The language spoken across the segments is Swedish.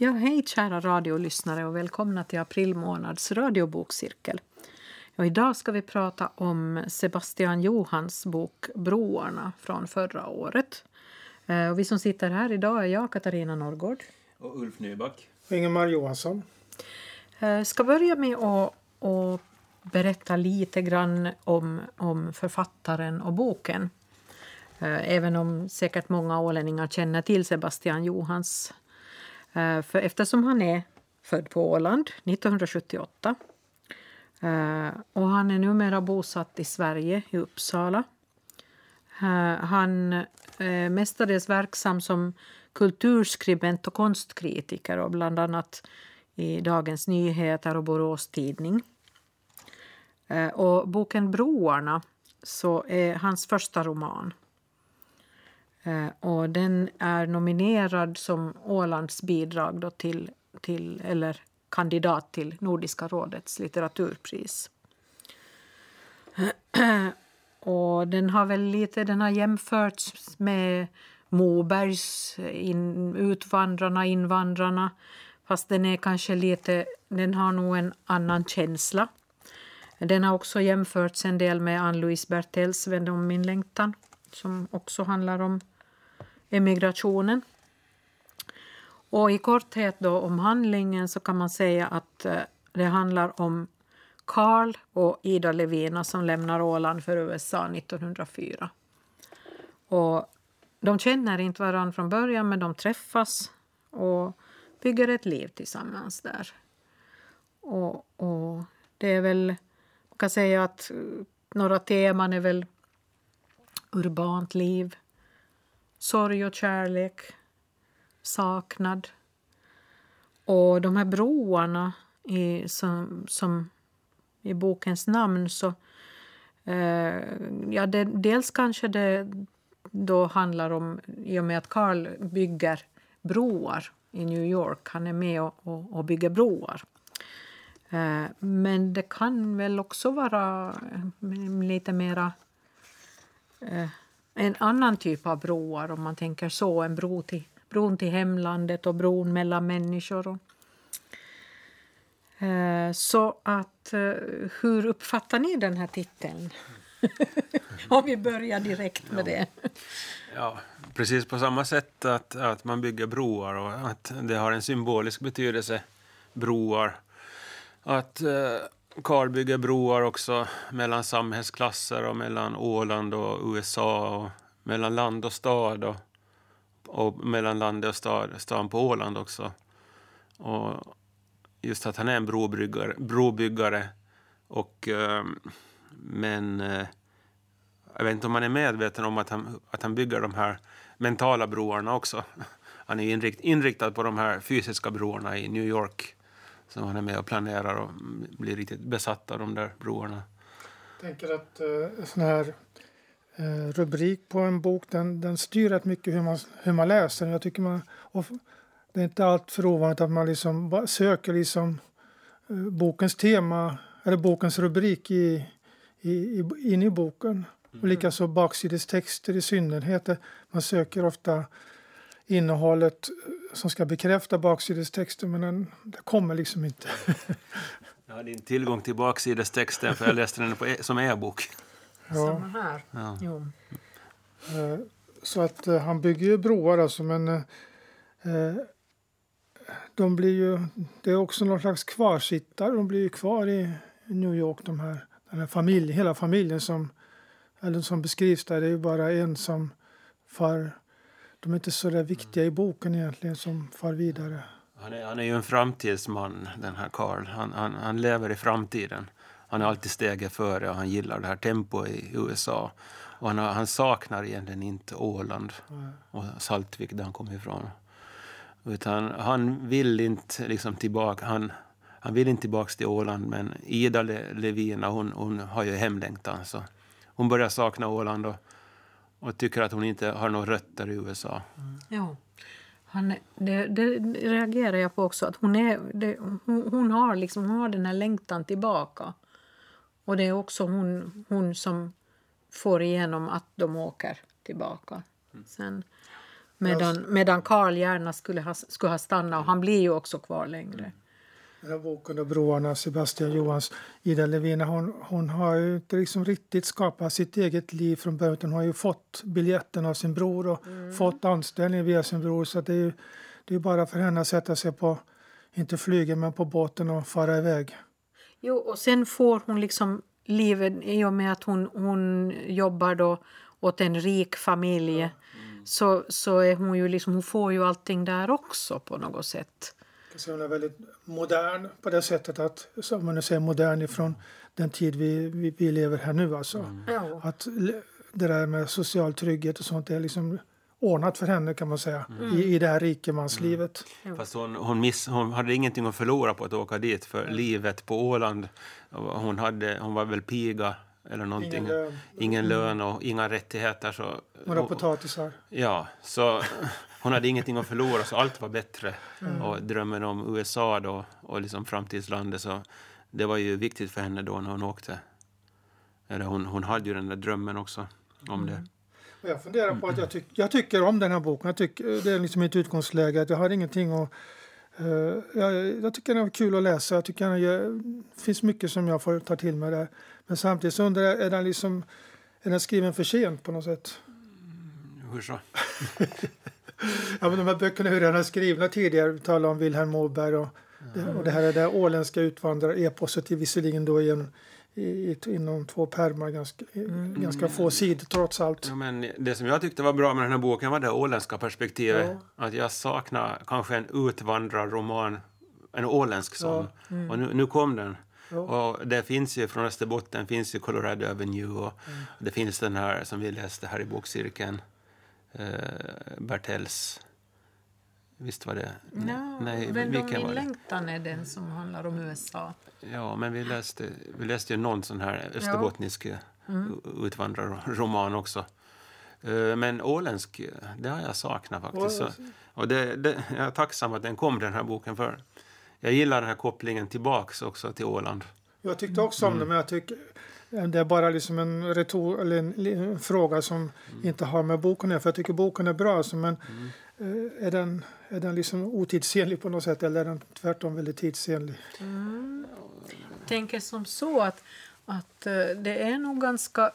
Ja, hej kära radiolyssnare och välkomna till april månads radiobokcirkel. Och idag ska vi prata om Sebastian Johans bok Broarna från förra året. Eh, och vi som sitter här idag är jag, Katarina Norrgård. Och Ulf Nyback. Och Ingemar Johansson. Jag ska börja med att, att berätta lite grann om, om författaren och boken. Eh, även om säkert många ålänningar känner till Sebastian Johans. Eh, för eftersom han är född på Åland 1978 eh, och han är numera bosatt i Sverige, i Uppsala. Eh, han är mestadels verksam som kulturskribent och konstkritiker och bland annat i Dagens Nyheter och Borås Tidning. Och boken Broarna så är hans första roman. Eh, och den är nominerad som Ålands bidrag då till, till, eller kandidat till Nordiska rådets litteraturpris. Och den har väl lite den har jämförts med Mobergs in, Utvandrarna, invandrarna. Fast den är kanske lite, den har nog en annan känsla. Den har också jämförts en del med Ann-Louise Bertels Vänd om min längtan som också handlar om emigrationen. Och i korthet då om handlingen så kan man säga att eh, det handlar om Karl och Ida Levina som lämnar Åland för USA 1904. Och de känner inte varandra från början men de träffas och bygger ett liv tillsammans där. Och, och det är väl, man kan säga att eh, några teman är väl urbant liv, sorg och kärlek, saknad. Och de här broarna i, som, som i bokens namn så... Eh, ja, det, dels kanske det då handlar om, i och med att Carl bygger broar i New York, han är med och, och, och bygger broar. Eh, men det kan väl också vara mm, lite mera en annan typ av broar om man tänker så. En bro till, bron till hemlandet och bron mellan människor. Och, eh, så att eh, hur uppfattar ni den här titeln? om vi börjar direkt med ja. det. Ja, precis på samma sätt att, att man bygger broar och att det har en symbolisk betydelse, broar. Att eh, Karl bygger broar också mellan samhällsklasser och mellan Åland och USA och mellan land och stad och, och mellan land och stad, stan på Åland också. Och just att han är en brobyggare, brobyggare och eh, men eh, jag vet inte om man är medveten om att han, att han bygger de här mentala broarna också. Han är inrikt, inriktad på de här fysiska broarna i New York som han är med och planerar och blir riktigt besatt av de där broarna. Jag tänker att uh, sån här uh, rubrik på en bok den, den styr rätt mycket hur man, hur man läser. Jag tycker man, och det är inte allt för ovanligt att man liksom söker liksom, uh, bokens tema eller bokens rubrik i, i, i, in i boken. Mm. Och likaså baksidestexter i synnerhet. Man söker ofta innehållet som ska bekräfta baksidestexten men den, den kommer liksom inte. jag hade inte tillgång till baksidestexten för jag läste den på e som e-bok. Ja. Samma här. Ja. Jo. Eh, så att eh, han bygger ju broar alltså men eh, de blir ju, det är också någon slags kvarsittare. De blir ju kvar i New York de här, den här familjen, hela familjen som, eller som beskrivs där. Det är ju bara en som far de är inte så där viktiga i boken egentligen som far vidare. Han är, han är ju en framtidsman, den här Karl. Han, han, han lever i framtiden. Han är alltid steget före och han gillar det här tempot i USA. Och han, han saknar egentligen inte Åland och Saltvik där han kommer ifrån. Utan han vill inte liksom tillbaka. Han, han vill inte tillbaka till Åland men Ida Levina hon, hon har ju hemlängtan. Så hon börjar sakna Åland och och tycker att hon inte har några rötter i USA. Mm. Ja. Han, det, det, reagerar jag på också. Att hon, är, det, hon, hon, har liksom, hon har den här längtan tillbaka. Och det är också hon, hon som får igenom att de åker tillbaka. Mm. Sen, Medan, medan Karl gärna skulle ha, skulle ha stannat och han blir ju också kvar längre. Den här boken och broarna, Sebastian Johans, Ida Levina, hon, hon har ju inte liksom riktigt skapat sitt eget liv från början utan hon har ju fått biljetten av sin bror och fått anställning via sin bror. Så det är ju det är bara för henne att sätta sig på, inte flyget, men på båten och fara iväg. Jo, och sen får hon liksom livet i och med att hon, hon jobbar då åt en rik familj. Så, så är hon ju liksom, hon får ju allting där också på något sätt. Så hon är väldigt modern på det sättet att, som man säger, modern ifrån den tid vi, vi, vi lever här nu. Alltså. Ja. Att det där med social trygghet och sånt är liksom ordnat för henne kan man säga i, i det här rikemanslivet. Fast hon, hon, miss, hon hade ingenting att förlora på att åka dit för livet på Åland. Hon, hade, hon var väl piga eller någonting. Ingen lön. Ingen lön och inga rättigheter. Så, Några potatisar. Ja, så hon hade ingenting att förlora så allt var bättre. Mm. Och drömmen om USA då och liksom framtidslandet så det var ju viktigt för henne då när hon åkte. Eller hon, hon hade ju den där drömmen också om det. Och jag funderar på att jag, tyck, jag tycker om den här boken. Jag tycker, det är liksom mitt utgångsläge. Att jag har ingenting att... eh, jag, jag tycker den är kul att läsa. Jag tycker den gör, det finns mycket som jag får ta till mig där. Men samtidigt så undrar jag, är den, liksom, är den skriven för sent på något sätt? Hur så? Ja, men de här böckerna är redan skrivna tidigare. Vi talade om Vilhelm Moberg och, det, och det här är det åländska utvandrareposet, visserligen då i en, i, i, inom två pärmar, ganska, i- ganska få sidor trots allt. Ja, men det som jag tyckte var bra med den här boken var det åländska perspektivet. Ja. Att jag saknar kanske en utvandrarroman, en åländsk sån. Och nu, nu kom den. Ja. Och det finns ju från Österbotten, finns ju Colorado Avenue och det finns den här som vi läste här i bokcirkeln, eh, Bertels. Visst var det? Ja, Nej, om vilken min var det? längtan är den som handlar om USA. Ja, men vi läste, vi läste ju någon sån här österbottnisk mm. utvandrarroman också. Eh, Men åländsk, eh, det har jag saknat faktiskt. Så, och det, det, jag är tacksam att den kom, den här boken, för jag gillar den här kopplingen tillbaks också till Åland. Jag tyckte också om det, men jag tycker det är bara liksom en, retor, eller en, en fråga som inte har med boken att göra. För jag tycker boken är bra, alltså, men eh, är den, är den liksom otidsenlig på något sätt eller är den tvärtom väldigt tidsenlig? tänker som så att, att eh, det är nog ganska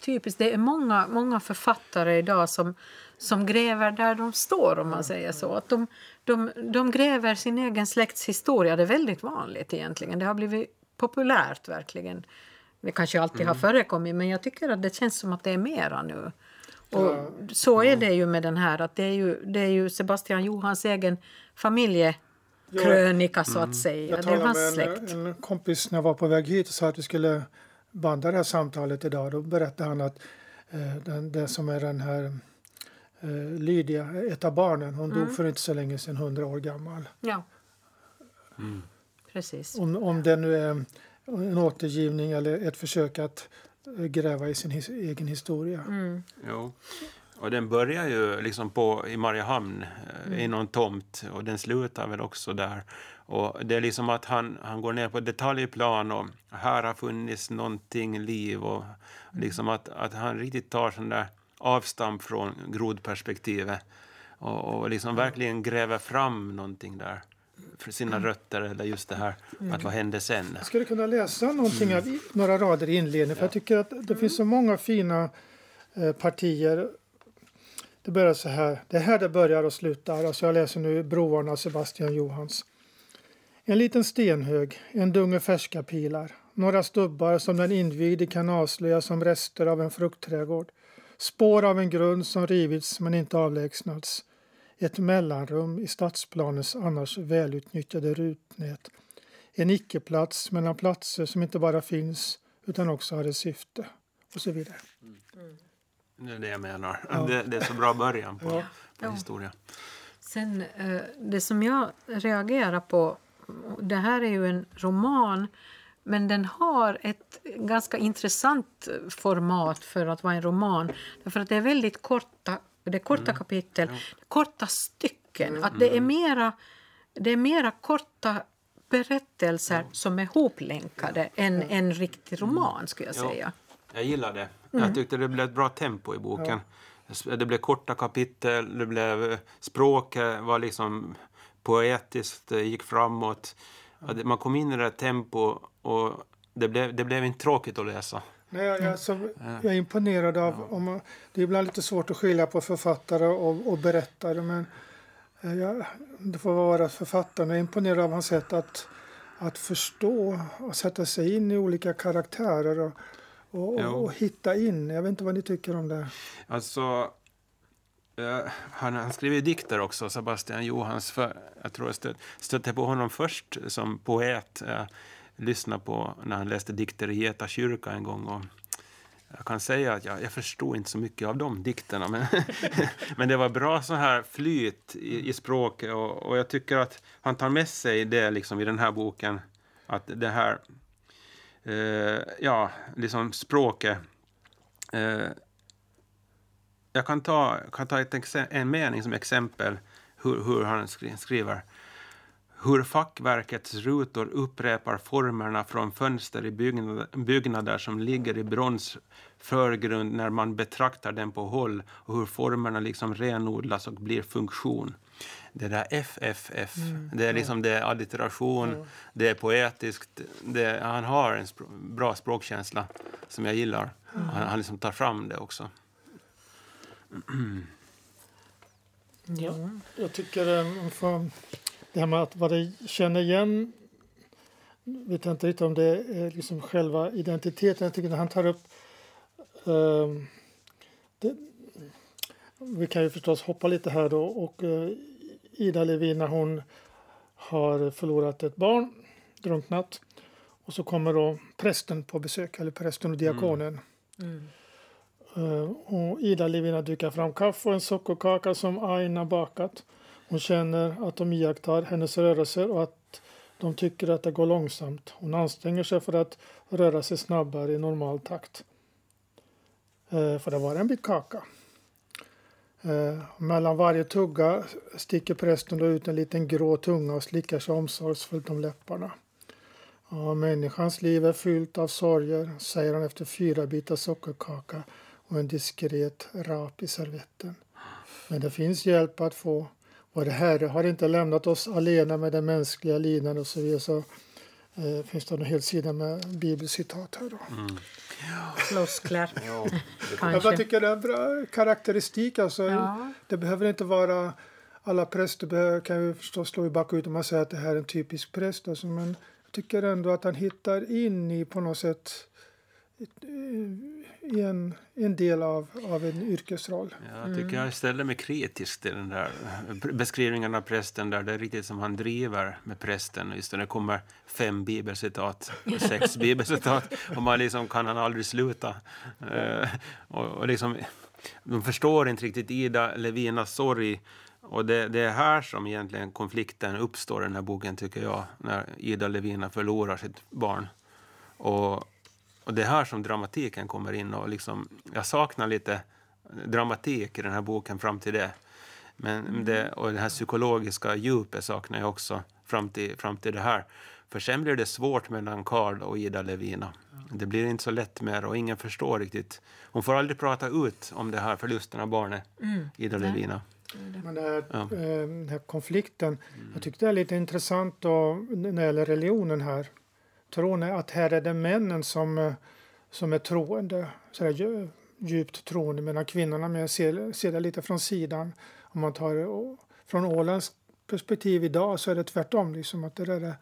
typiskt. Det är många, många författare idag som, som gräver där de står, om man säger så. Att de, de, de gräver sin egen släkts historia. Det är väldigt vanligt egentligen. Det har blivit populärt verkligen. Det kanske alltid har förekommit, men jag tycker att det känns som att det är mera nu. Och så är det ju med den här, att det är ju, det är ju Sebastian Johans egen familjekrönika så att säga. Jag Det är talade hans med släkt. en, en kompis när jag var på väg hit och sa att vi skulle banda det här samtalet idag. Då berättade han att eh, den, det som är den här eh, Lydia, ett av barnen, hon dog för inte så länge sedan, 100 år gammal. Ja. Precis. Om, om det nu är en återgivning eller ett försök att gräva i sin his, egen historia. Mm. Jo. Och den börjar ju liksom på, i Mariehamn, eh, i någon tomt, och den slutar väl också där. Och det är liksom att han, han går ner på detaljplan och här har funnits någonting liv och liksom att, att han riktigt tar sån där avstamp från grodperspektivet och, och liksom verkligen gräver fram någonting där för sina rötter eller just det här att vad hände sen. Jag skulle kunna läsa någonting av, i- några rader i inledningen för jag tycker att det finns så många fina eh, partier. Det börjar så här. Det är här det börjar och slutar. Alltså jag läser nu Broarna av Sebastian Johans. En liten stenhög, en dunge färska pilar. Några stubbar som den invigde kan avslöja som rester av en fruktträdgård. Spår av en grund som rivits men inte avlägsnats. Ett mellanrum i stadsplanens annars välutnyttjade rutnät. En icke-plats mellan platser som inte bara finns utan också har ett syfte. Och så vidare. Det är det jag menar. Det, det är så bra början på, på Ja. historia. Sen, eh, det som jag reagerar på, det här är ju en roman men den har ett ganska intressant format för att vara en roman. Därför att det är väldigt korta, det är korta kapitel, korta stycken. Att det är mera, det är mera korta berättelser som är hoplänkade än en riktig roman skulle jag Ja. säga. Jag gillar det. Mm. Jag tyckte det blev ett bra tempo i boken. Det blev korta kapitel, det blev, språket var liksom poetiskt, det gick framåt. Man kom in i det tempo och det blev, det blev inte tråkigt att läsa. Nej, jag, alltså, jag är imponerad av... Om, det är ibland lite svårt att skilja på författare och, och berättare men eh, jag, det får vara författaren. Jag är imponerad av hans sätt att, att förstå och sätta sig in i olika karaktärer och, och, och, och hitta in. Jag vet inte vad ni tycker om det. Alltså, Uh, han, han skriver dikter också, Sebastian Johans. För, jag tror jag stöt, stötte på honom först som poet. Jag lyssnade på när han läste dikter i Geta kyrka en gång. Och jag kan säga att jag, jag förstod inte så mycket av de dikterna. Men, men det var bra så här flyt i, i språket. Och, och, jag tycker att han tar med sig det liksom i den här boken. Att det här, eh, ja, liksom språket. eh, jag kan ta, kan ta ett, en mening som exempel hur, hur han skriver. Hur fackverkets rutor upprepar formerna från fönster i byggnader, som ligger i brons förgrund när man betraktar dem på håll och hur formerna liksom renodlas och blir funktion. Det där FFF, mm. det är liksom det är allitteration, mm. det är poetiskt. Det, han har en spr bra språkkänsla som jag gillar. Mm. Han, han liksom tar fram det också. Ja, jag tycker eh, för det här med att vad det känner igen vet jag inte riktigt om det är liksom själva identiteten. Jag tycker att han tar upp uh, det, vi kan ju förstås hoppa lite här då och uh, Ida Levin när hon har förlorat ett barn, drunknat och så kommer då prästen på besök, eller prästen och diakonen. Mm. Mm. Eh, och Ida Livina dukar fram kaffe och en sockerkaka som Aina bakat. Hon känner att de iakttar hennes rörelser och att de tycker att det går långsamt. Hon anstränger sig för att röra sig snabbare i normal takt. Eh, för det var en bit kaka. Eh, mellan varje tugga sticker prästen då ut en liten grå tunga och slickar sig omsorgsfullt om läpparna. Ja, människans liv är fyllt av sorger, säger han efter fyra bitar sockerkaka och en diskret rap i servetten. Men det finns hjälp att få. Vår Herre har inte lämnat oss alena med den mänskliga lidandet och så vidare. Så, eh, finns det en hel sida med bibelcitat här. Då. Mm. Floskler. ja, jag tycker det är en bra karaktäristik. Alltså, ja. Det behöver inte vara alla präster kan ju förstås slå i bakut om man säger att det här är en typisk präst. Alltså, men jag tycker ändå att han hittar in i på något sätt i en, en del av, av en yrkesroll. Jag tycker jag ställer mig kritisk till den där beskrivningen av prästen där det är riktigt som han driver med prästen. Just det, det kommer fem bibelcitat, sex bibelcitat och man liksom kan han aldrig sluta. Uh, och, och liksom, de förstår inte riktigt Ida Levinas sorg och det, det, är här som egentligen konflikten uppstår i den här boken tycker jag, när Ida Levina förlorar sitt barn. Och och det är här som dramatiken kommer in. Och liksom, jag saknar lite dramatik i den här boken fram till det. Men mm. det, och det här psykologiska djupet saknar jag också fram till, fram till det här. För sen blir det svårt mellan Karl och Ida Levina. Det blir inte så lätt mer och ingen förstår riktigt. Hon får aldrig prata ut om det här förlusten av barnet, mm. Ida Levina. Men det här, ja. Eh, den här konflikten, mm. jag tyckte det är lite intressant då, när det gäller religionen här tron är att här är det männen som, eh, som är troende, så där, djupt troende, medan kvinnorna mer ser, ser det lite från sidan. Om man tar från Ålands perspektiv idag så är det tvärtom, liksom att det är, det,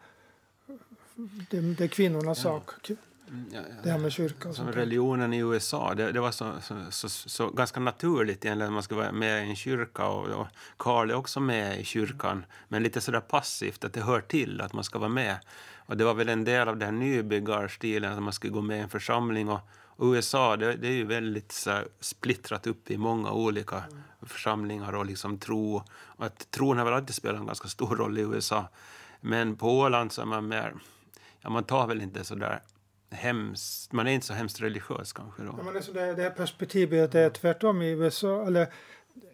det, det är kvinnornas ja. sak. Mm, ja, ja. Det här med kyrkan. Som religionen i USA, det, det var så, så, så, så, ganska naturligt egentligen att man ska vara med i en kyrka. Och, och Karl är också med i kyrkan, men lite sådär passivt, att det hör till att man ska vara med. Och det var väl en del av den nybyggarstilen, att man skulle gå med i en församling. Och, USA det, det, är ju väldigt så splittrat upp i många olika mm. församlingar och liksom tro. Och att tron har väl alltid spelat en ganska stor roll i USA. Men på Åland så är man mer, ja man tar väl inte så där hemskt, man är inte så hemskt religiös kanske då. Ja, men det, det här perspektivet det är tvärtom i USA, eller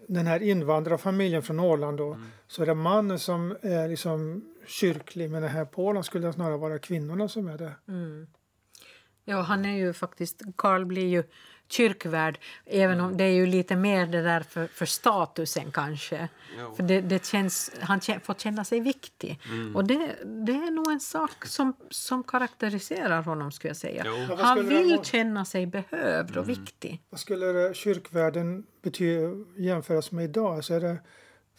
den här invandrarfamiljen från Åland då, mm. så är det mannen som är liksom kyrklig men här på Åland skulle det snarare vara kvinnorna som är det. Mm. Ja, han är ju faktiskt, Karl blir ju kyrkvärd, även om det är ju lite mer det där för, för statusen kanske. Jo. För det, det känns, han får känna sig viktig. Och det, det är nog en sak som, som karaktäriserar honom skulle jag säga. Jo. Han vill vara? känna sig behövd och viktig. Vad skulle kyrkvärden betyda, jämföras med idag? Alltså är det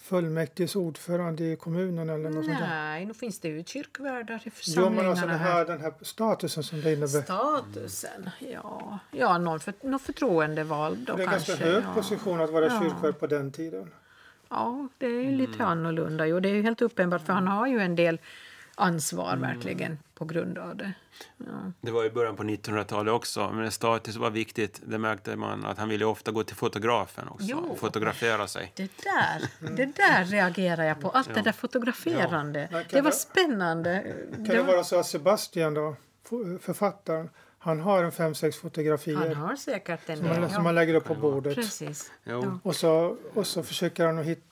fullmäktiges ordförande i kommunen eller något sånt där? Nej, nu finns det ju kyrkvärdar i Jo, församlingarna men alltså det här. här, den här statusen som det innebär. Statusen, ja. Ja, någon, för, någon förtroendevald då Det är kanske. ganska hög ja. position att vara Ja. kyrkvärd på den tiden. Ja, det är ju lite annorlunda. Jo, det är ju helt uppenbart, för han har ju en del ansvar verkligen på grund av det. Ja. Det var i början på 1900-talet också, men status var viktigt. Det märkte man att han ville ofta gå till fotografen också Jo. och fotografera sig. Det där, det där reagerar jag på. Allt det där fotograferande. Kan Det var spännande. Kan Det det var, vara så att Sebastian då, författaren, han har en fem, sex han fotografier har säkert en som, han, del. som han lägger upp på bordet. Precis. Jo. Ja. Och så, och så försöker han att hit,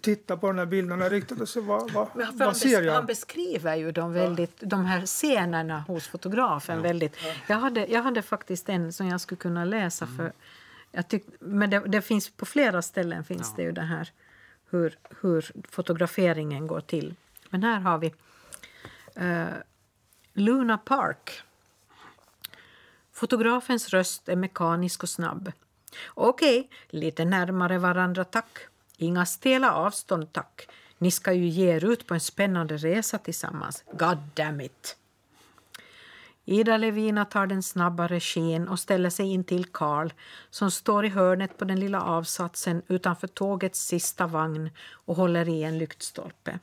titta på de här bilderna riktigt och se vad, vad, vad ser jag? han beskriver ju de, väldigt, de här scenerna hos fotografen väldigt. Jag hade, jag hade faktiskt en som jag skulle kunna läsa. för jag tyck, Men det, det finns på flera ställen finns det ju det här hur, hur fotograferingen går till. Men här har vi eh, Luna Park. Fotografens röst är mekanisk och snabb. Okej, lite närmare varandra tack. Inga stela avstånd tack. Ni ska ju ge er ut på en spännande resa tillsammans. God damn it! Ida Levina tar den snabba regin och ställer sig in till Karl som står i hörnet på den lilla avsatsen utanför tågets sista vagn och håller i en lyktstolpe.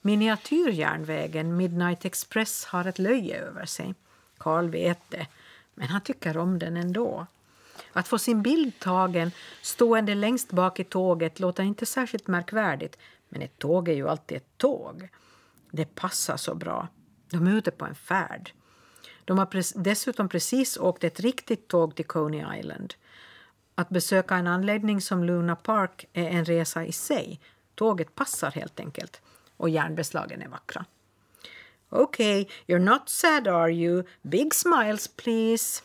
Miniatyrjärnvägen Midnight Express har ett löje över sig. Karl vet det, men han tycker om den ändå. Att få sin bild tagen stående längst bak i tåget låter inte särskilt märkvärdigt, men ett tåg är ju alltid ett tåg. Det passar så bra. De är ute på en färd. De har pre- dessutom precis åkt ett riktigt tåg till Coney Island. Att besöka en anläggning som Luna Park är en resa i sig. Tåget passar helt enkelt. Och järnbeslagen är vackra. Okej, you're not sad are you? Big smiles please.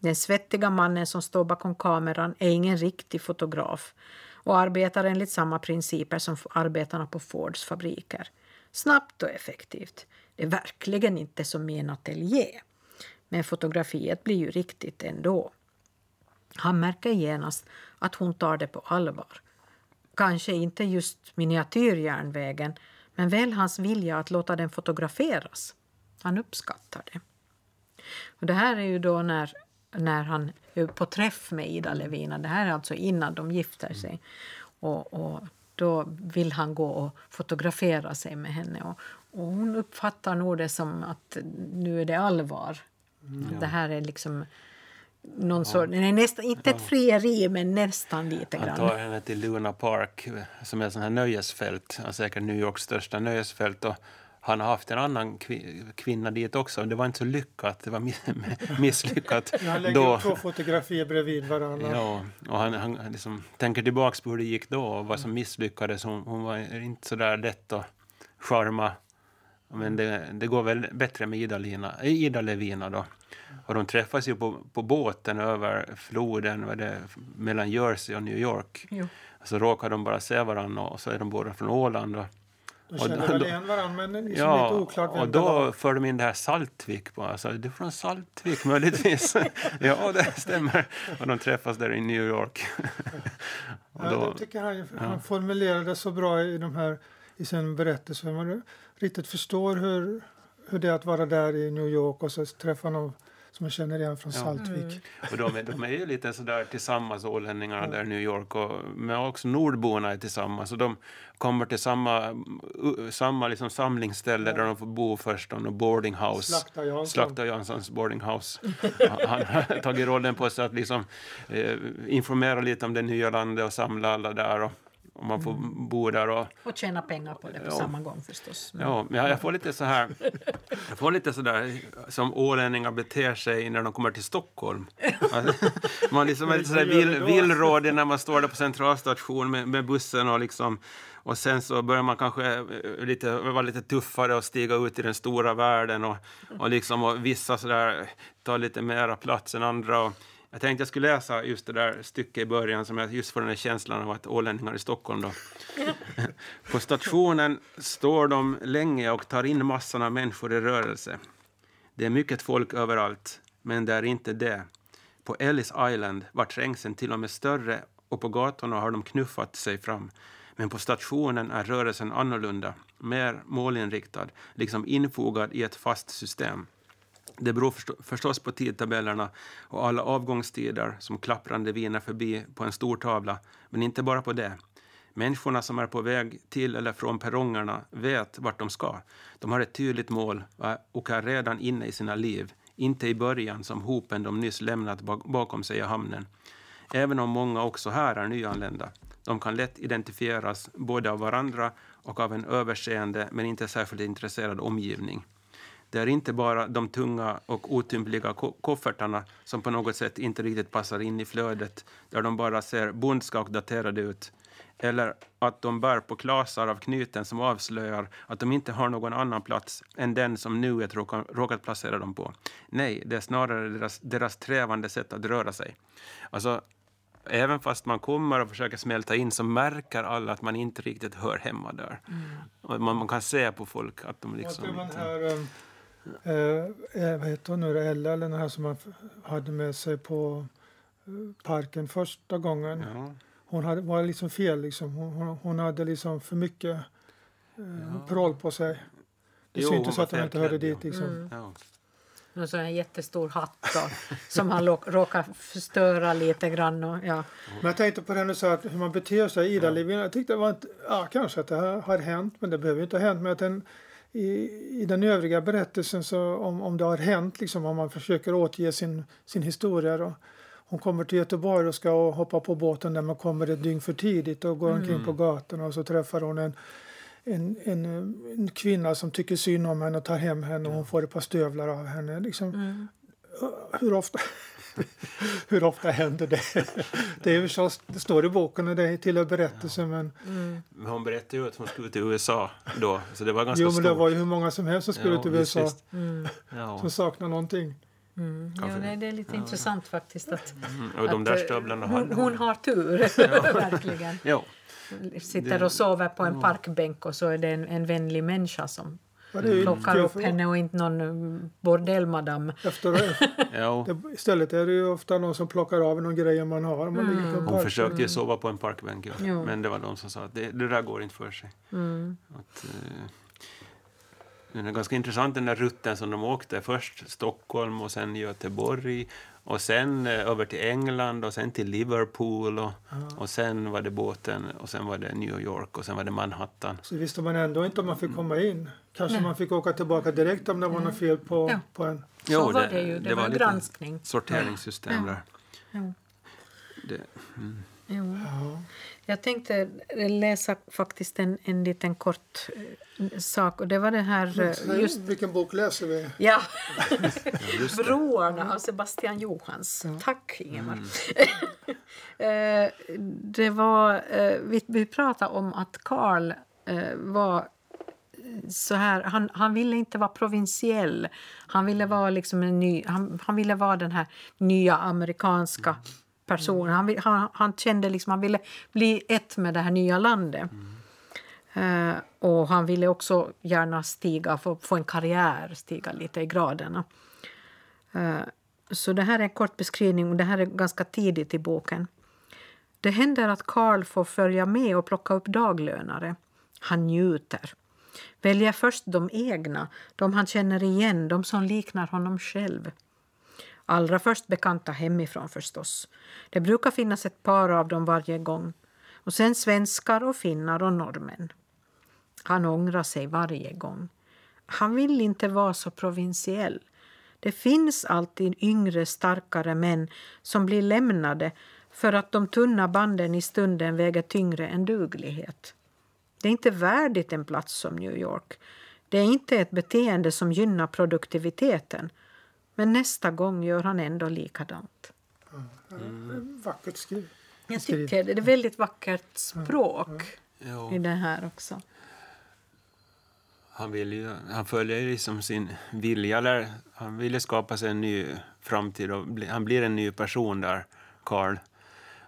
Den svettiga mannen som står bakom kameran är ingen riktig fotograf och arbetar enligt samma principer som arbetarna på Fords fabriker. Snabbt och effektivt. Det är verkligen inte som i en ateljé. Men fotografiet blir ju riktigt ändå. Han märker genast att hon tar det på allvar. Kanske inte just miniatyrjärnvägen, men väl hans vilja att låta den fotograferas. Han uppskattar det. Och det här är ju då när, när han är på träff med Ida Levina. Det här är alltså innan de gifter sig. Och, och då vill han gå och fotografera sig med henne. Och, och hon uppfattar nog det som att nu är det allvar. Att Det här är liksom någon sort, nej, nästan, inte ett frieri, men nästan lite Han grann. tar henne till Luna Park, som är ett här nöjesfält, ja, säkert New Yorks största nöjesfält. Och han har haft en annan kvi- kvinna dit också. Det var inte så lyckat, det var miss- misslyckat. Han lägger då. två fotografier bredvid varandra. Ja, och han, han liksom tänker tillbaka på hur det gick då och vad som misslyckades. Hon, hon var inte så där lätt att charma. Men det, det går väl bättre med Ida, Lina, eh, Ida Levina då. Och de träffas ju på, på båten över floden vad det, mellan Jersey och New York. Jo. Så råkar de bara se varandra och så är de båda från Åland. Och, De då- väl igen varandra men liksom ja, lite oklart vem och det var. då för de in det här Saltvik på. Alltså, du är från Saltvik möjligtvis. ja, det stämmer. Och de träffas där i New York. och Ja, då, jag tycker han, han formulerade det så bra i, de här, i sin berättelse. Man riktigt förstår hur, hur det är att vara där i New York och så träffa någon som man känner igen från Ja. Saltvik. Och de är, de är ju lite sådär tillsammans, ålänningarna där i New York. Och, men också nordborna är tillsammans. Och de kommer till samma, samma liksom samlingsställe där de får bo först. Och boarding house. Slakta Jansson. Slakta Janssons boarding house. Han har tagit rollen på sig att liksom, eh, informera lite om det nya landet och samla alla där. Och, och man får bo där och Och tjäna pengar på det på Ja. samma gång förstås. Men- Ja, men jag, får lite så här, jag får lite så där som ålänningar beter sig när de kommer till Stockholm. Man liksom är lite så där vill, villrådig när man står där på centralstation med, med bussen och liksom och sen så börjar man kanske eh, lite, vara lite tuffare och stiga ut i den stora världen och, och, liksom, och vissa så där tar lite mera plats än andra. Och jag tänkte jag skulle läsa just det där stycket i början som jag just får den här känslan av att ålänningar i Stockholm då. På stationen står de länge och tar in massan av människor i rörelse. Det är mycket folk överallt, men det är inte det. På Ellis Island var trängseln till och med större och på gatorna har de knuffat sig fram. Men på stationen är rörelsen annorlunda, mer målinriktad, liksom infogad i ett fast system. Det beror förstås på tidtabellerna och alla avgångstider som klapprande viner förbi på en stor tavla, men inte bara på det. Människorna som är på väg till eller från perrongerna vet vart de ska. De har ett tydligt mål och är- redan inne i sina liv, inte i början som hopen de nyss lämnat bakom sig i hamnen. Även om många också här är nyanlända. De kan lätt identifieras både av varandra och av en överseende men inte särskilt intresserad omgivning. Det är inte bara de tunga och otympliga ko- koffertarna som på något sätt inte riktigt passar in i flödet, där de bara ser bondska och daterade ut. Eller att de bär på klasar av knyten som avslöjar att de inte har någon annan plats än den som nuet råkat placera dem på. Nej, det är snarare deras, deras trävande sätt att röra sig. Alltså, även fast man kommer och försöker smälta in så märker alla att man inte riktigt hör hemma där. Och man, man kan se på folk att de liksom... det var den inte- här, eh, eh, vad heter hon nu, då? Ella, eller den här som man hade med sig på eh, parken första gången. Ja. Hon hade, var liksom fel, liksom. hon, hon, hon hade liksom för mycket eh, paroll på sig. Det Jo, syntes att hon inte hörde dit. Liksom. Ja. Och så en jättestor hatt då, som han råkar förstöra lite grann. Och, ja. Men jag tänkte på det du sa, att hur man beter sig i Ida-livet. Jag tyckte det var inte, ja, kanske att det här har hänt, men det behöver inte ha hänt. Men att den, i, i den övriga berättelsen, så om, om det har hänt, liksom, om man försöker återge sin, sin historia. Då. Hon kommer till Göteborg och ska hoppa på båten där man kommer ett dygn för tidigt och går omkring på gatorna och så träffar hon en, en, en, en kvinna som tycker synd om henne och tar hem henne och hon får ett par stövlar av henne. Liksom, hur ofta hur ofta händer det? Det, är förstås, det står i boken och det tillhör berättelsen. Men, Men hon berättade ju att hon skulle till USA då, så det var ganska jo, men det stort. var ju hur många som helst som skulle Ja, till USA visst. Ja. som saknar någonting. Mm. Ja, nej, det är lite intressant faktiskt att, Mm, och de att, där eh, stövlarna hon, hade hon har tur, verkligen. Ja, Sitter och sover på en parkbänk och så är det en, en vänlig människa som Ja, plockar upp henne och inte någon eh, bordellmadam. Efter, ja. det, istället är det ju ofta någon som plockar av någon grej man har. Man en Hon park. försökte ju sova på en parkbänk, ja. Men det var de som sa att det, det där går inte för sig. Mm. Att, eh, den är ganska intressant den där rutten som de åkte. Först Stockholm och sen Göteborg och sen eh, över till England och sen till Liverpool och, och sen var det båten och sen var det New York och sen var det Manhattan. Så visste man ändå inte om man fick komma in. Kanske man fick åka tillbaka direkt om det var något fel på, Ja. på en. Så var det ju. Det, var en lite granskning. sorteringssystem där. Jo. Det, Jo. Ja. Jag tänkte läsa faktiskt en, en liten kort eh, sak och det var det här eh, just Vilken bok läser vi? Ja. Broarna av Sebastian Johans. Tack Ingemar. Mm. Eh, det var, vi, vi pratade om att Karl var så här, han, han ville inte vara provinsiell. Han ville vara liksom en ny, han, han ville vara den här nya amerikanska personen. Han, vill- han, han kände liksom, han ville bli ett med det här nya landet. Eh, och han ville också gärna stiga, få, få en karriär, stiga lite i graderna. Eh, så det här är en kort beskrivning och det här är ganska tidigt i boken. Det händer att Karl får följa med och plocka upp daglönare. Han njuter. Väljer först de egna, de han känner igen, de som liknar honom själv. Allra först bekanta hemifrån förstås. Det brukar finnas ett par av dem varje gång. Och sen svenskar och finnar och norrmän. Han ångrar sig varje gång. Han vill inte vara så provinsiell. Det finns alltid yngre, starkare män som blir lämnade för att de tunna banden i stunden väger tyngre än duglighet. Det är inte värdigt en plats som New York. Det är inte ett beteende som gynnar produktiviteten. Men nästa gång gör han ändå likadant. Mm. Vackert skrivet. Jag tycker det är väldigt vackert språk Jo. i det här också. Han, vill ju, han följer liksom sin vilja. Eller, han vill ju skapa sig en ny framtid. Och bli, han blir en ny person där, Carl.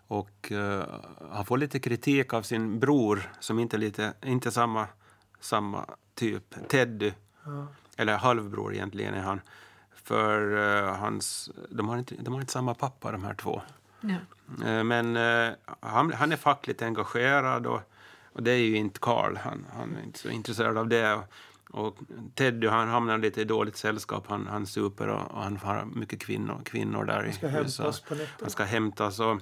Och eh, han får lite kritik av sin bror som inte är lite, inte samma, samma typ. Teddy, Ja. eller halvbror egentligen är han. För eh, hans, de, har inte, de har inte samma pappa de här två. Ja. Eh, Men eh, han, han är fackligt engagerad och, och det är ju inte Carl. Han, han är inte så intresserad av det. Och, och Teddy han hamnar lite i dåligt sällskap. Han, han super och, och han har mycket kvinnor, kvinnor där ska i nätterna. Han ska hämtas. Och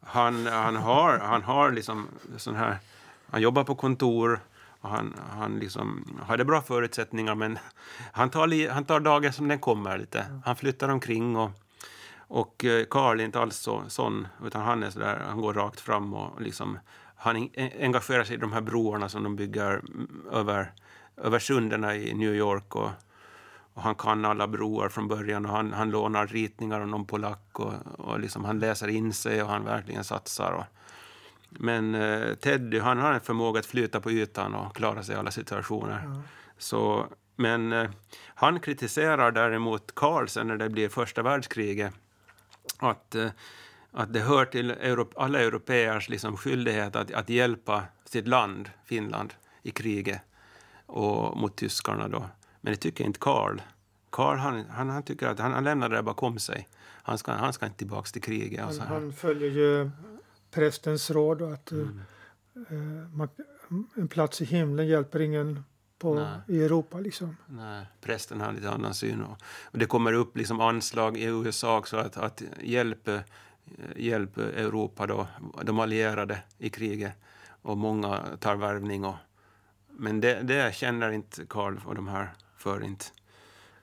han, han har, han har liksom sån här... Han jobbar på kontor han, han liksom hade bra förutsättningar men han tar, li, han tar dagen som den kommer lite. Han flyttar omkring och, och eh, Carl är inte alls så, sån utan han är sådär, han går rakt fram och liksom han en- engagerar sig i de här broarna som de bygger mm, över, över sunderna i New York och, och han kan alla broar från början och han, han lånar ritningar av någon polack och, och liksom han läser in sig och han verkligen satsar. Och, men eh, Teddy han har en förmåga att flyta på ytan och klara sig i alla situationer. Så, men eh, han kritiserar däremot Carl sen när det blir första världskriget att, eh, att det hör till Europ- alla europeers liksom skyldighet att, att hjälpa sitt land, Finland, i kriget och mot tyskarna. Då. Men det tycker inte Carl. Carl han, han, han tycker att han, han lämnar det där bakom sig. Han ska, han ska inte tillbaka till kriget. Och Han, så här. han följer ju prästens råd och att eh, Mm. eh, man, en plats i himlen hjälper ingen på, Nej. i Europa. Liksom. Nej, prästen har lite annan syn. Och, och det kommer upp liksom anslag i USA också att, att hjälp, eh, hjälp Europa, då, de allierade i kriget. Och många tar värvning. Och, men det, det känner inte Carl och de här för inte.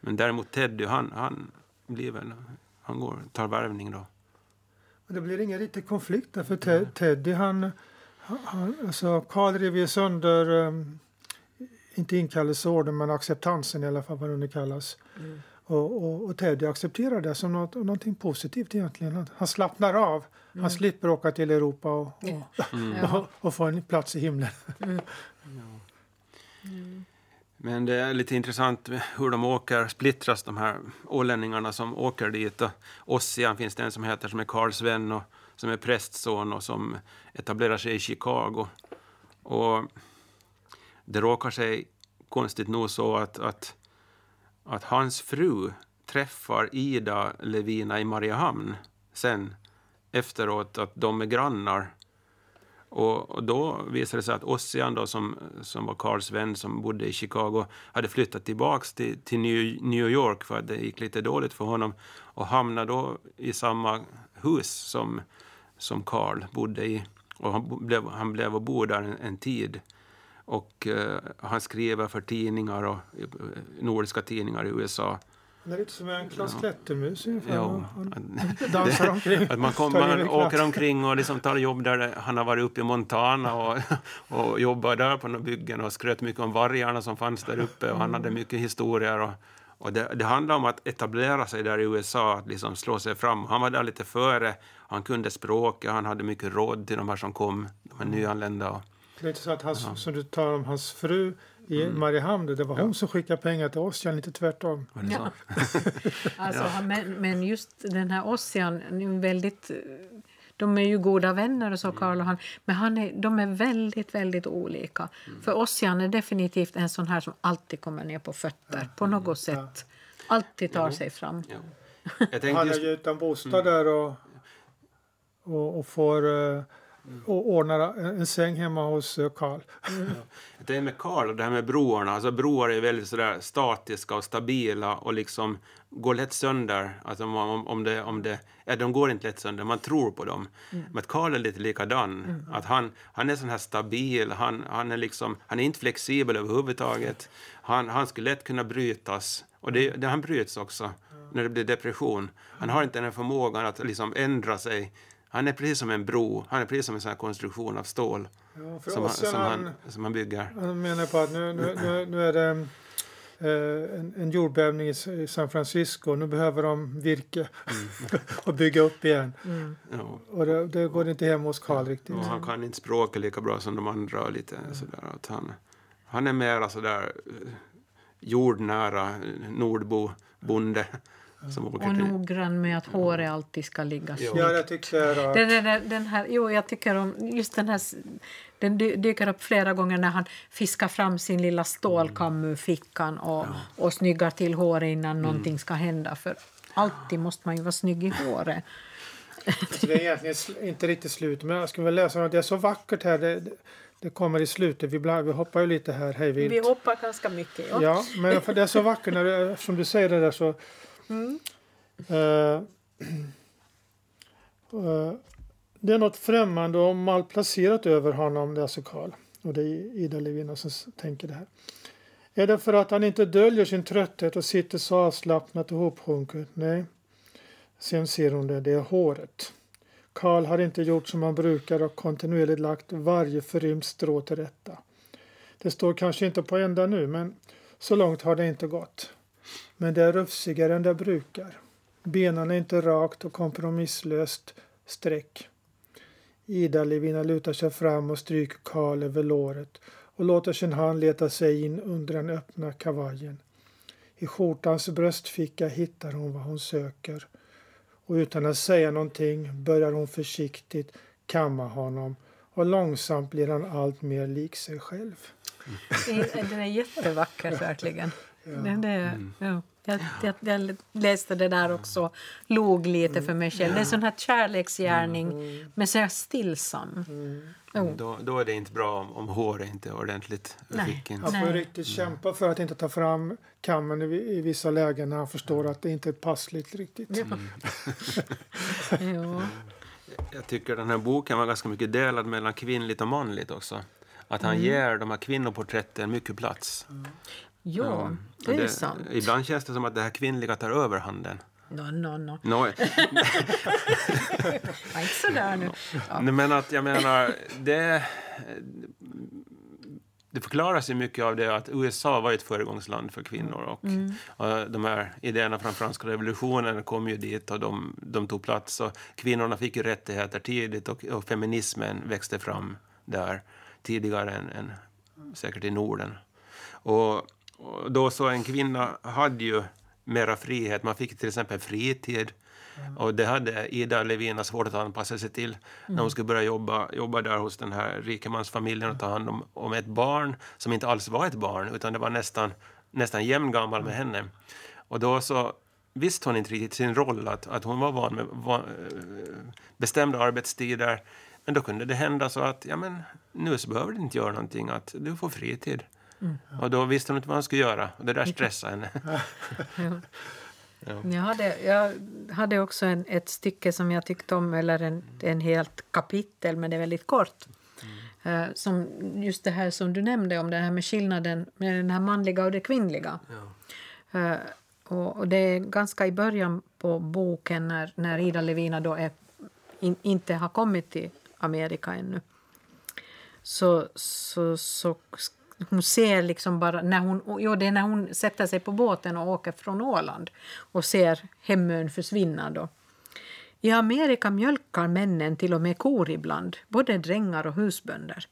Men däremot Teddy, han, han blir väl, han går, tar värvning då. Men det blir ingen riktig konflikt där, för Ted, Teddy han, han alltså Karl rev ju sönder um, inte inkallelseorden men acceptansen i alla fall vad det nu kallas. Mm. Och, och, och Teddy accepterar det som något, någonting positivt egentligen. Han- Han slappnar av. Han slipper åka till Europa och, och, Ja. och, och få en plats i himlen. Men det är lite intressant hur de åker, splittras de här ålänningarna som åker dit. Och Ossian finns det en som heter som är Karls och som är prästson och som etablerar sig i Chicago. Och det råkar sig konstigt nog så att, att, att hans fru träffar Ida Levina i Mariehamn sen efteråt att de är grannar. Och, och då visade det sig att Ossian, då, som, som var Karls vän som bodde i Chicago, hade flyttat tillbaks till, till New, New York för att det gick lite dåligt för honom och hamnade då i samma hus som, som Karl bodde i. Och han, blev, han blev och bodde där en, en tid. Och eh, han skriver för tidningar och eh, nordiska tidningar i USA. Det är lite som en Klas Klättermus ungefär. Han omkring. Att man, kom, man åker omkring och liksom tar jobb där han har varit uppe i Montana och, och jobbat där på några byggen och skröt mycket om vargarna som fanns där uppe och han hade mycket historier. Och, och det, det handlar om att etablera sig där i USA, att liksom slå sig fram. Han var där lite före, han kunde språket, han hade mycket råd till de här som kom, de här nyanlända. Och, Det är inte så att hans, som du tar om hans fru i Mm. Mariehamn, det var hon som skickade pengar till oss, lite tvärtom. Ja. så? Alltså, men, men just den här Ossian, väldigt, de är ju goda vänner och så Karl och han, men han är, de är väldigt, väldigt olika. För Ossian är definitivt en sån här som alltid kommer ner på fötter på något sätt. Alltid tar sig fram. Ja. Han är just, ju utan bostad där och, och, och får eh, och ordnar en, säng hemma hos eh, Karl. Det här med Karl och det här med broarna. Alltså broar är väldigt sådär statiska och stabila och liksom går lätt sönder. Alltså om, om, det, om det, ja, de går inte lätt sönder, man tror på dem. Men att Karl är lite likadan. Att han, han är sån här stabil, han, han, är liksom, han är inte flexibel överhuvudtaget. Han, han skulle lätt kunna brytas. Och det, det, han bryts också när det blir depression. Han har inte den här förmågan att liksom ändra sig Han är precis som en bro, han är precis som en sån här konstruktion av stål Ja, för som, han, som, han, han, som han bygger. han menar på att nu, nu, nu, nu är det eh, en, en jordbävning i San Francisco. Nu behöver de virke och bygga upp igen. Mm. Ja. Och det, det går inte hem hos Karl riktigt. Och han kan inte språket lika bra som de andra. och Lite sådär, att han, han är mera sådär eh, jordnära eh, nordbo, bonde. Som åker Och till, noggrann med att håret alltid ska ligga Ja. Ja, snyggt. jag tycker att... Den, den, den, här, jo, jag tycker om just den här... Den dy- dyker upp flera gånger när han fiskar fram sin lilla stålkam ur fickan och, och snyggar till håret innan någonting ska hända. För alltid måste man ju vara snygg i håret. Så det är egentligen inte riktigt slut. Men jag skulle vilja läsa något. Det är så vackert här. Det, det- kommer i slutet. Vi, bland, vi hoppar ju lite här hej Vi vilt. hoppar ganska mycket. Ja. Ja, men för det är så vackert när det, som du säger det där så... Mm. Eh, eh, det är något främmande och malplacerat över honom, det är alltså Karl. Och det är Ida Levina som tänker det här. Är det för att han inte döljer sin trötthet och sitter så avslappnat och hopsjunket? Nej. Sen ser hon det, det är håret. Karl har inte gjort som han brukar och kontinuerligt lagt varje förrymt strå till rätta. Det står kanske inte på ända nu, men så långt har det inte gått. Men det är rufsigare än det brukar. Benen är inte rakt och kompromisslöst streck. Ida Levina lutar sig fram och stryker Karl över låret och låter sin hand leta sig in under den öppna kavajen. I skjortans bröstficka hittar hon vad hon söker och utan att säga någonting börjar hon försiktigt kamma honom och långsamt blir han allt mer lik sig själv. Den är jättevacker verkligen. Den är, ja. Jag, jag, jag läste det där också, log lite för mig själv. Det är sån här kärleksgärning, men så här stillsam. Jo. då, då är det inte bra om, om håret inte är ordentligt Nej. fickan. Han får riktigt kämpa för att inte ta fram kammen i, i vissa lägen när han förstår att det inte är passligt riktigt. Ja. Jag tycker den här boken var ganska mycket delad mellan kvinnligt och manligt också. Att han ger de här kvinnoporträtten mycket plats. Ja, Och det är sant. Ibland känns det som att det här kvinnliga tar överhanden. No, no, no. No, Ja, inte sådär nu. Ja. Men att jag menar, det, det förklaras ju mycket av det att USA var ett föregångsland för kvinnor och, och de här idéerna från franska revolutionen kom ju dit och de, de tog plats och kvinnorna fick ju rättigheter tidigt och, och feminismen växte fram där tidigare än, än säkert i Norden. Och då så en kvinna hade ju mera frihet. Man fick till exempel fritid. Och det hade Ida Levina svårt att anpassa sig till när hon skulle börja jobba, jobba där hos den här rikemansfamiljen och ta hand om, om ett barn som inte alls var ett barn utan det var nästan, nästan jämngammal med henne. Och då så visste hon inte riktigt sin roll, att, att hon var van med van, eh, bestämda arbetstider. Men då kunde det hända så att ja, men, nu så behöver du inte göra någonting, att du får fritid. Och då visste hon inte vad hon skulle göra och det där stressade henne. Jag, hade, jag hade också en, ett stycke som jag tyckte om, eller en, en helt kapitel, men det är väldigt kort. Eh, som just det här som du nämnde om det här med skillnaden med den här manliga och det kvinnliga. Eh, och, och det är ganska i början på boken när, när Ida Levina då är, in, inte har kommit till Amerika ännu. Så, så, så hon ser liksom bara när hon, ja, det är när hon sätter sig på båten och åker från Åland och ser hemön försvinna då. I Amerika mjölkar männen till och med kor ibland, både drängar och husbönder.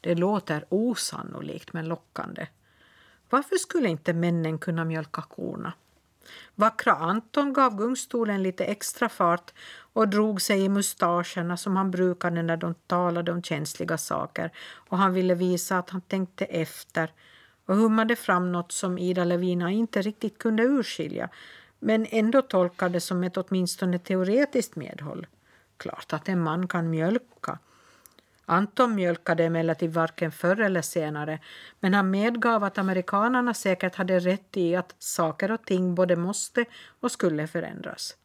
Det låter osannolikt men lockande. Varför skulle inte männen kunna mjölka korna? Vackra Anton gav gungstolen lite extra fart och drog sig i mustascherna som han brukade när de talade om känsliga saker och han ville visa att han tänkte efter och hummade fram något som Ida Levina inte riktigt kunde urskilja men ändå tolkade som ett åtminstone teoretiskt medhåll. Klart att en man kan mjölka. Anton mjölkade emellertid varken förr eller senare men han medgav att amerikanerna säkert hade rätt i att saker och ting både måste och skulle förändras.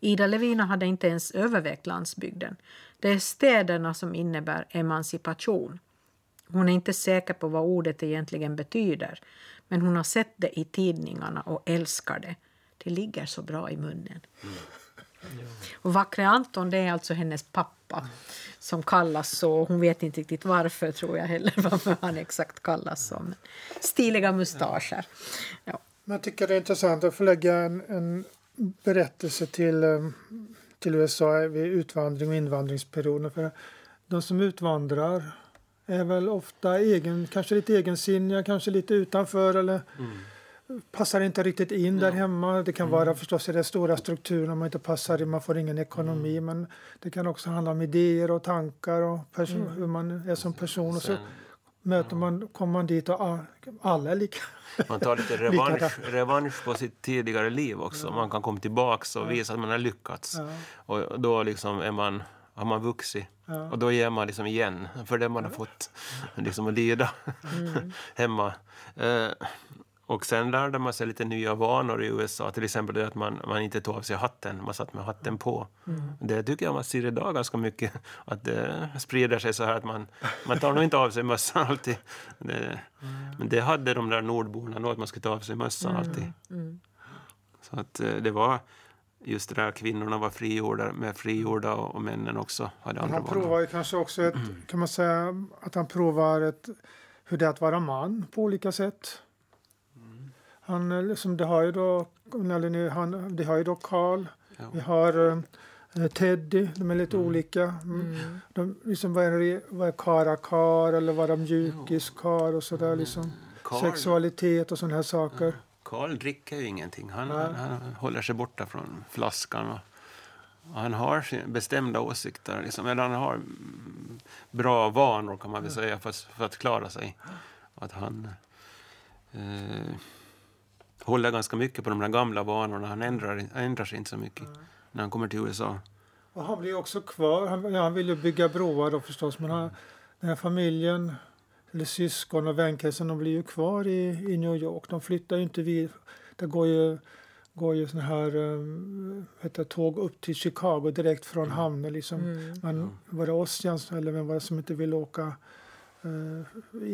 Ida Levina hade inte ens övervägt landsbygden. Det är städerna som innebär emancipation. Hon är inte säker på vad ordet egentligen betyder men hon har sett det i tidningarna och älskar det. Det ligger så bra i munnen. Och Vackre Anton det är alltså hennes pappa som kallas så. Hon vet inte riktigt varför tror jag heller, varför han exakt kallas så. Stiliga mustascher. Ja. Men jag tycker det är intressant att förlägga en, en berättelse till, eh, till USA vid utvandring och invandringsperioden. För de som utvandrar är väl ofta egen, kanske lite egensinniga, kanske lite utanför eller passar inte riktigt in där hemma. Det kan vara förstås i den stora strukturen man inte passar in, man får ingen ekonomi. Men det kan också handla om idéer och tankar och perso- hur man är som person. Och så Sen, möter man, kommer man dit och alla är lika. man tar lite revansch, revansch på sitt tidigare liv också. Man kan komma tillbaka och visa att man har lyckats. Ja, Och då liksom är man, har man vuxit. ja. Och då ger man liksom igen för det man har fått liksom att lida hemma. Eh, och sen lärde man sig lite nya vanor i USA. Till exempel det att man, man inte tog av sig hatten, man satt med hatten på. Det tycker jag man ser idag ganska mycket. Att det sprider sig så här att man, man tar nog inte av sig mössan alltid. Det, men det hade de där nordborna nog, att man skulle ta av sig mössan alltid. Så att eh, det var just det där kvinnorna var frigjorda, med frigjorda och, och männen också hade andra han vanor. provar ju kanske också ett, kan man säga, att han provar ett, hur det är att vara man på olika sätt. Han, eh, liksom, det har ju då, eller nu, han, det har ju då Karl, Ja. vi har eh, Teddy, de är lite olika. Mm. De, liksom, vad, är vad är karakar eller vara mjukiskar och sådär liksom. Karl- Sexualitet och sådana här saker. Karl dricker ju ingenting. Han, han, han håller sig borta från flaskan. Och, och han har bestämda åsikter. Liksom, eller han har mm, bra vanor kan man väl säga för, att- för att klara sig. Att han eh, håller ganska mycket på de där gamla vanorna. Han ändrar, han ändrar sig inte så mycket när han kommer till USA. Och han blir också kvar. Han, ja, han vill ju bygga broar då förstås. Men han, den här familjen, eller syskon och vänkretsen, de blir ju kvar i, i New York. De flyttar ju inte vid. Det går ju, går ju sån här um, heter tåg upp till Chicago direkt från hamnen. Liksom. Man, var det Ossians eller vem var det som inte ville åka uh,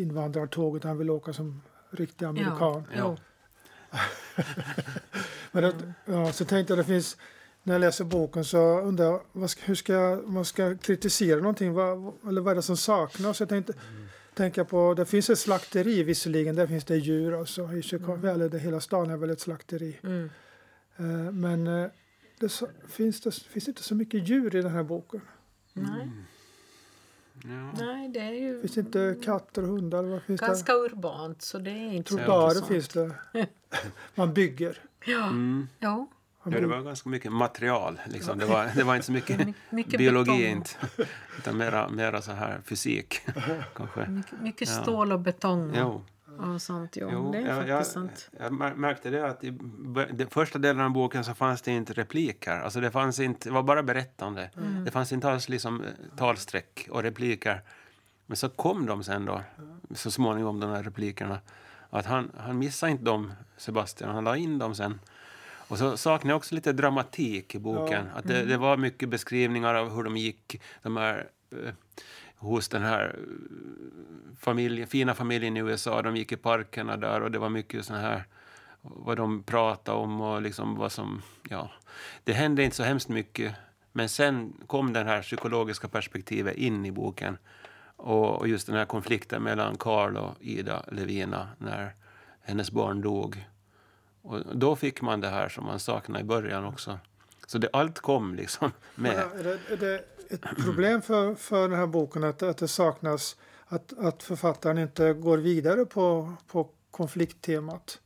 invandrartåget? Han ville åka som riktig amerikan. Ja. Men det, ja, så tänkte jag det finns, när jag läser boken så undrar jag vad ska, hur ska jag, man ska kritisera någonting, vad, eller vad är det som saknas? Jag tänkte, tänker på, det finns ett slakteri visserligen, där finns det djur alltså, i Chicago, eller det, hela stan är väl ett slakteri. Mm. Eh, men eh, det, finns det finns inte så mycket djur i den här boken. Nej. Ja. Nej, det är ju Finns det inte katter och hundar? Vad finns ganska urbant så det är inte så Trottoarer sånt. finns det. Man bygger. Ja. Mm. ja. Ja, det var ganska mycket material. Liksom. Det, var, det var inte så mycket My- mycket biologi, betong. inte, utan mera, mera så här fysik. kanske. Mycket, mycket Ja. stål och betong Jo. Och sånt. Jo, Jo, det är jag, faktiskt jag, sant. jag mär- märkte det att i den första delen av boken så fanns det inte repliker. Alltså det, fanns inte, det var bara berättande. Mm. Det fanns inte alls liksom eh, talsträck och repliker. Men så kom de sen då, så småningom, de här replikerna. Att han, han missade inte dem, Sebastian. Han la in dem sen. Och så saknar jag också lite dramatik i boken. Att det, det var mycket beskrivningar av hur de gick, de här, eh, hos den här eh, familjen, fina familjen i USA. De gick i parkerna där och det var mycket sån här vad de pratade om och liksom vad som, ja. Det hände inte så hemskt mycket. Men sen kom det här psykologiska perspektivet in i boken. Och, och just den här konflikten mellan Karl och Ida Levina när hennes barn dog. Och då fick man det här som man saknade i början också. Så det, allt kom liksom med. Men Är det, är det ett problem för, för den här boken att, att det saknas, att, att författaren inte går vidare på, på konflikttemat?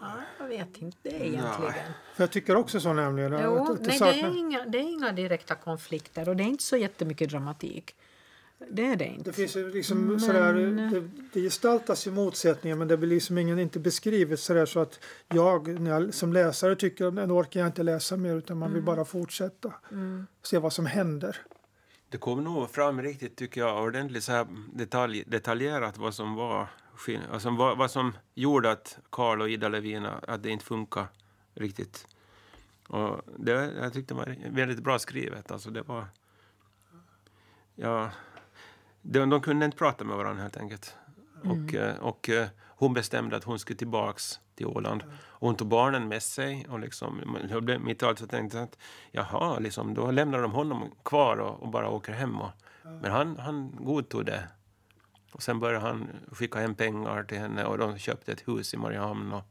Ja, jag vet inte det egentligen. För jag tycker också så nämligen. Jo, att, att det nej, det, saknas, är inga, det är inga direkta konflikter och det är inte så jättemycket dramatik. Det är det inte. det finns liksom Men- sådär, det, det gestaltas ju motsättningar men det blir liksom ingen, inte beskrivet sådär så att jag, när jag som läsare tycker att nu orkar jag inte läsa mer utan man vill bara fortsätta. Mm. Se vad som händer. Det kom nog fram riktigt, tycker jag, ordentligt så här detalj, detaljerat vad som var alltså vad, vad som gjorde att Karl och Ida Levina, att det inte funkar riktigt. Och det, jag tyckte det var väldigt bra skrivet. Alltså det var... Ja, de, de kunde inte prata med varandra helt enkelt. Och, eh, och eh, hon bestämde att hon skulle tillbaks till Åland. Och hon tog barnen med sig. Och liksom, jag blev, mitt i allt så tänkte jag att jaha, liksom, då lämnar de honom kvar och, och bara åker hem. Och, men han, han godtog det. Och sen började han skicka hem pengar till henne och de köpte ett hus i Mariehamn. Och,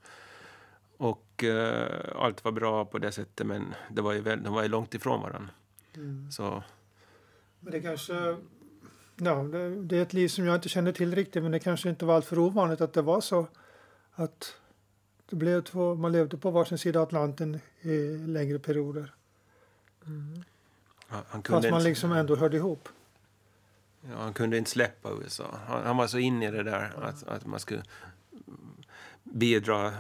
och uh, allt var bra på det sättet men det var ju väl, de var ju långt ifrån varandra. Mm. Så. Men det kanske ja, det, det, är ett liv som jag inte känner till riktigt men det kanske inte var alltför ovanligt att det var så att det blev två, man levde på varsin sida Atlanten i längre perioder. Mm. Han Fast man liksom ändå hörde ihop. Ja, han kunde inte släppa USA. Han, han var så inne i det där att, att man skulle bidra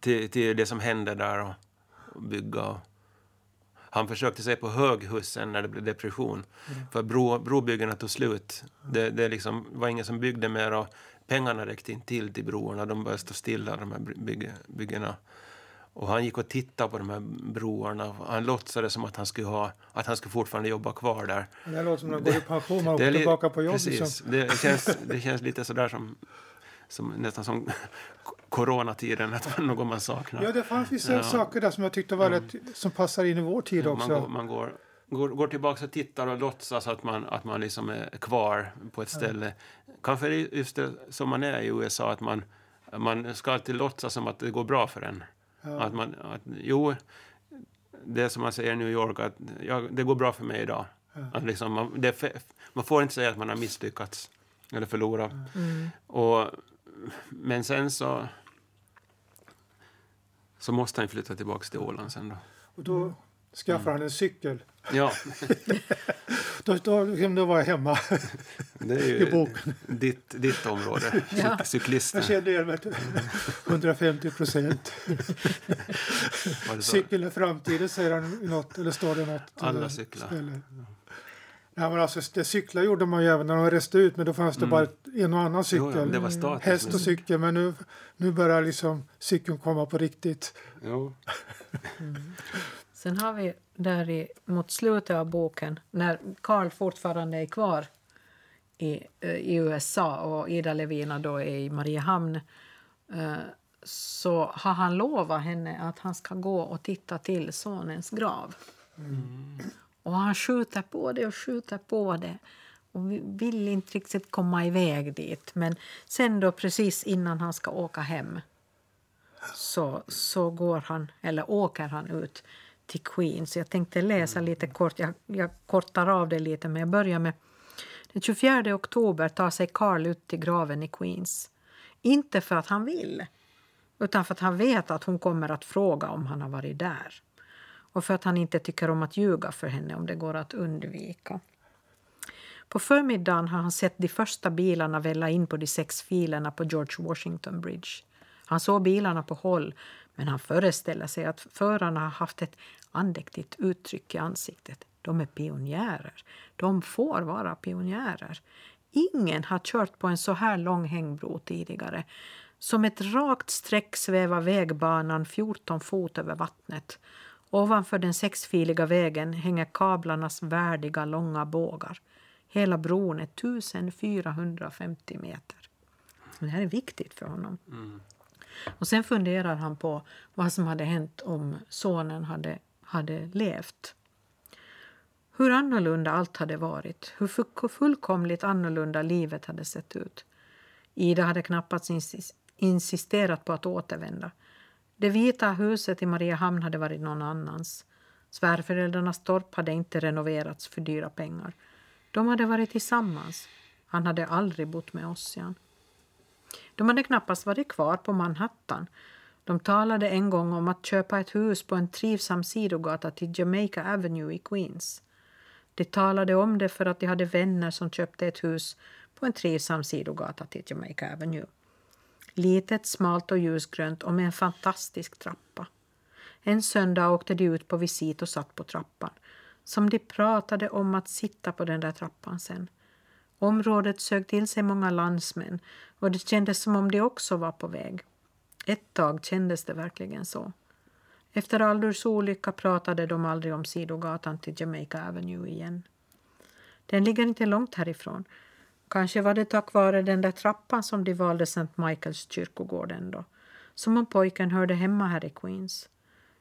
till, till det som hände där och, och bygga. Och, han försökte sig på höghusen när det blev depression. Mm. För bro, brobyggena tog slut. Det, det liksom var ingen som byggde mer och pengarna räckte inte till till broarna. De började stå stilla, de här bygg, byggena. Och han gick och tittade på de här broarna. Han låtsades som att han skulle, ha, att han skulle fortfarande jobba kvar där. Det låter som att han går i pension och åker tillbaka på jobb. Precis. Liksom. Det, känns, det känns lite sådär som, som nästan som coronatiden, att man något man saknar. Ja, det fanns vissa ja. saker där som jag tyckte var mm. rätt, som passar in i vår tid också. Man går, man går, går, går tillbaka och tittar och låtsas att man, att man liksom är kvar på ett ställe. Ja. Kanske just det som man är i USA, att man, man ska alltid låtsas som att det går bra för en. Ja. Att man, att, jo, det som man säger i New York, att ja, det går bra för mig idag. Att liksom, man, det, man får inte säga att man har misslyckats eller förlorat. Mm. Och, men sen så så måste han flytta tillbaka till Åland sen då. Och då skaffar mm. han en cykel. Ja. då, då, då var jag hemma det är ju i boken. Ditt, ditt område, ja. cyklisten. Jag kände igen mig 150 procent. Cykeln är framtiden, säger han något, eller står det något. Alla cyklar. Ja, men alltså, det cyklar gjorde man ju även när de reste ut men då fanns det mm. bara en och annan cykel. Jo, det var statiskt, Häst och cykel men nu, nu börjar liksom cykeln komma på riktigt. Jo. Mm. Sen har vi där i, mot slutet av boken när Karl fortfarande är kvar i, eh, i USA och Ida Levina då är i Mariehamn eh, så har han lovat henne att han ska gå och titta till sonens grav. Mm. Och han skjuter på det och skjuter på det och vill inte riktigt komma iväg dit. Men sen då precis innan han ska åka hem så, så går han, eller åker han ut till Queens. Jag tänkte läsa lite kort, jag, jag kortar av det lite men jag börjar med den 24 oktober tar sig Carl ut till graven i Queens. Inte för att han vill, utan för att han vet att hon kommer att fråga om han har varit där och för att han inte tycker om att ljuga för henne om det går att undvika. På förmiddagen har han sett de första bilarna välla in på de sex filerna på George Washington Bridge. Han såg bilarna på håll, men han föreställer sig att förarna har haft ett andäktigt uttryck i ansiktet. De är pionjärer. De får vara pionjärer. Ingen har kört på en så här lång hängbro tidigare. Som ett rakt streck svävar vägbanan 14 fot över vattnet Ovanför den sexfiliga vägen hänger kablarnas värdiga långa bågar. Hela bron är 1450 meter. Det här är viktigt för honom. Mm. Och Sen funderar han på vad som hade hänt om sonen hade, hade levt. Hur annorlunda allt hade varit, hur fullkomligt annorlunda livet hade sett ut. Ida hade knappast insisterat på att återvända. Det vita huset i Mariehamn hade varit någon annans. Svärföräldrarnas torp hade inte renoverats för dyra pengar. De hade varit tillsammans. Han hade aldrig bott med Ossian. De hade knappast varit kvar på Manhattan. De talade en gång om att köpa ett hus på en trivsam sidogata till Jamaica Avenue i Queens. De talade om det för att de hade vänner som köpte ett hus på en trivsam sidogata till Jamaica Avenue. Litet, smalt och ljusgrönt och med en fantastisk trappa. En söndag åkte de ut på visit och satt på trappan. Som de pratade om att sitta på den där trappan sen. Området sög till sig många landsmän och det kändes som om de också var på väg. Ett tag kändes det verkligen så. Efter Aldurs olycka pratade de aldrig om sidogatan till Jamaica Avenue igen. Den ligger inte långt härifrån Kanske var det tack vare den där trappan som de valde St. Michaels kyrkogården då, som om pojken hörde hemma här i Queens.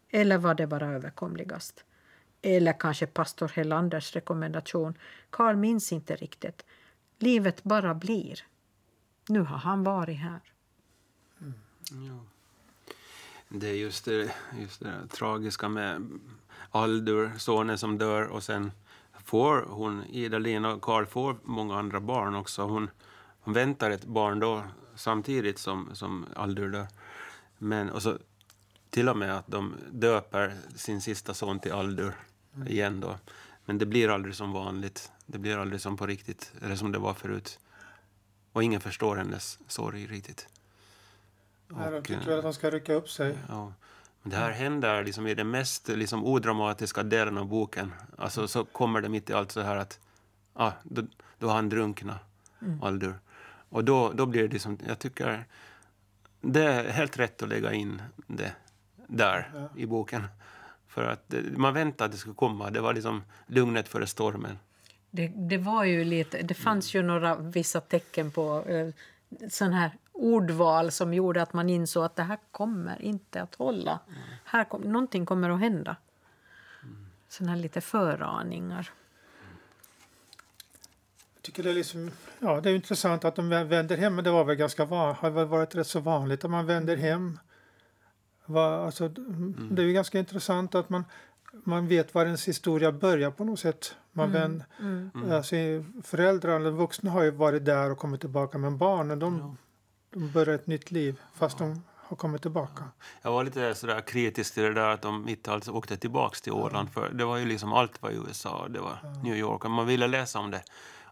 Eller var det bara överkomligast? Eller kanske pastor Helanders rekommendation. Karl minns inte riktigt. Livet bara blir. Nu har han varit här. Mm, ja. Det är just det, just det tragiska med Aldur, sonen som dör och sen får hon, Ida-Lena och Karl får många andra barn också. Hon, hon väntar ett barn då samtidigt som, som Aldur. Men, och så till och med att de döper sin sista son till Aldur igen då. Men det blir aldrig som vanligt. Det blir aldrig som på riktigt, eller som det var förut. Och ingen förstår hennes sorg riktigt. Nej, de Och, tycker eh, väl att de ska rycka upp sig. Ja. Det här händer liksom i den mest liksom, odramatiska delen av boken. Alltså, så kommer det mitt i allt så här att ah, då, då har han drunknat, Aldur. Och då, då blir det liksom, jag tycker det är helt rätt att lägga in det där Ja. i boken. För att det, man väntade att det skulle komma. Det var liksom lugnet före stormen. Det, det var ju lite, det fanns ju några vissa tecken på eh, sån här ordval som gjorde att man insåg att det här kommer inte att hålla. Här kom, någonting kommer att hända. Såna här lite föraningar. Jag tycker det är liksom, ja det är intressant att de vä- vänder hem, men det var väl ganska van, har väl varit rätt så vanligt att man vänder hem. Va, alltså, d- Det är ju ganska intressant att man, man vet var ens historia börjar på något sätt. Man vänder, alltså, föräldrar eller vuxna har ju varit där och kommit tillbaka, men barnen de, de börjar ett nytt liv fast de har kommit tillbaka. Jag var lite sådär kritisk till det där att de mitt i allt åkte tillbaks till Åland. För det var ju liksom allt var i USA, det var New York och man ville läsa om det.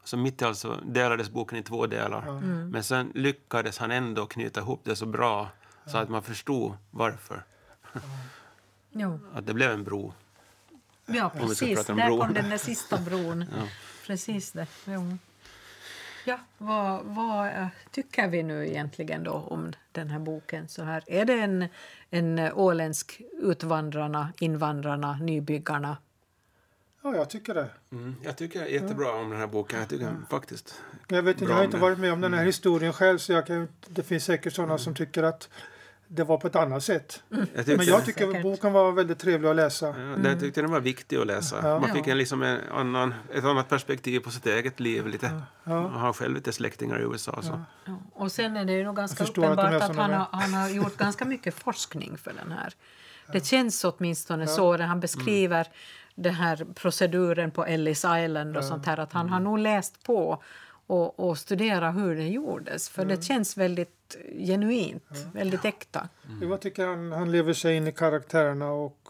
Så mitt i allt så delades boken i två delar. Men sen lyckades han ändå knyta ihop det så bra så att man förstod varför. Att det blev en bro. Ja, precis. Där bron. kom den där sista bron. Precis det. Jo. Ja, vad, vad eh, tycker vi nu egentligen då om den här boken? Så här, är det en, en eh, åländsk utvandrarna, invandrarna, nybyggarna? Ja, jag tycker det. Mm. Jag tycker jättebra om den här boken. Jag tycker faktiskt... Jag, vet inte, jag har inte varit med om den här historien själv så jag kan, det finns säkert sådana som tycker att det var på ett annat sätt. Jag tyckte, Men jag tycker Säkert. boken var väldigt trevlig att läsa. Ja, jag tyckte den var viktig att läsa. Ja. Man fick Ja. en, liksom en annan, ett annat perspektiv på sitt eget liv. Lite. Ja. Man har själv lite släktingar i USA. Så. Ja. Och sen är det ju nog ganska Jag att uppenbart att, såna han, har, han har gjort ganska mycket forskning för den här. Det känns åtminstone så när han beskriver den här proceduren på Ellis Island och sånt här att han har nog läst på och, och studerat hur det gjordes. För det känns väldigt genuint, väldigt äkta. Jag tycker han, han lever sig in i karaktärerna och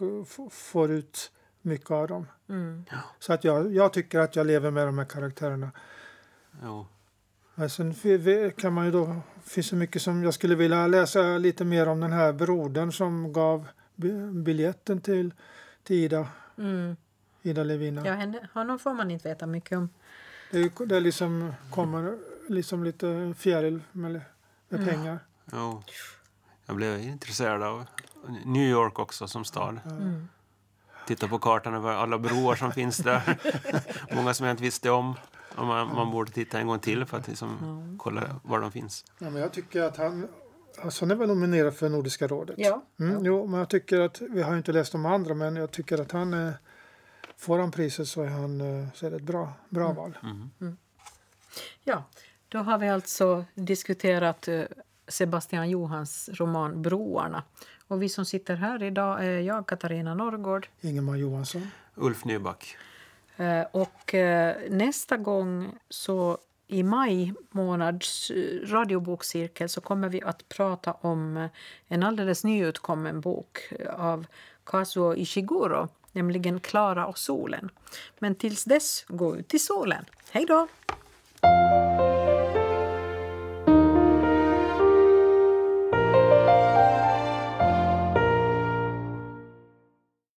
får ut mycket av dem. Mm. Så att jag, jag tycker att jag lever med de här karaktärerna. Jo. Men sen kan man ju då, finns det mycket som jag skulle vilja läsa lite mer om den här brodern som gav bi- biljetten till, till Ida, Mm. Ida Levina. Ja, henne, honom får man inte veta mycket om. Det, är, det är liksom, kommer liksom lite fjäril med, med pengar. Jo. Jag blev intresserad av New York också som stad. Mm. Titta på kartan över alla broar som finns där. Många som jag inte visste om. Och man, man borde titta en gång till för att liksom kolla var de finns. Ja, men jag tycker att han, alltså han är väl nominerad för Nordiska rådet. Ja. Mm, Jo, men jag tycker att, vi har ju inte läst de andra, men jag tycker att han, eh, får han priset så är han eh, så är det ett bra, bra val. Ja, då har vi alltså diskuterat eh, Sebastian Johans roman Broarna. Och vi som sitter här idag är jag, Katarina Norrgård. Ingemar Johansson. Ulf Nyback. Eh, Och nästa gång, så i maj månads radiobokcirkel, så kommer vi att prata om en alldeles nyutkommen bok av Kazuo Ishiguro, nämligen Klara och solen. Men tills dess, gå ut i solen. Hej då!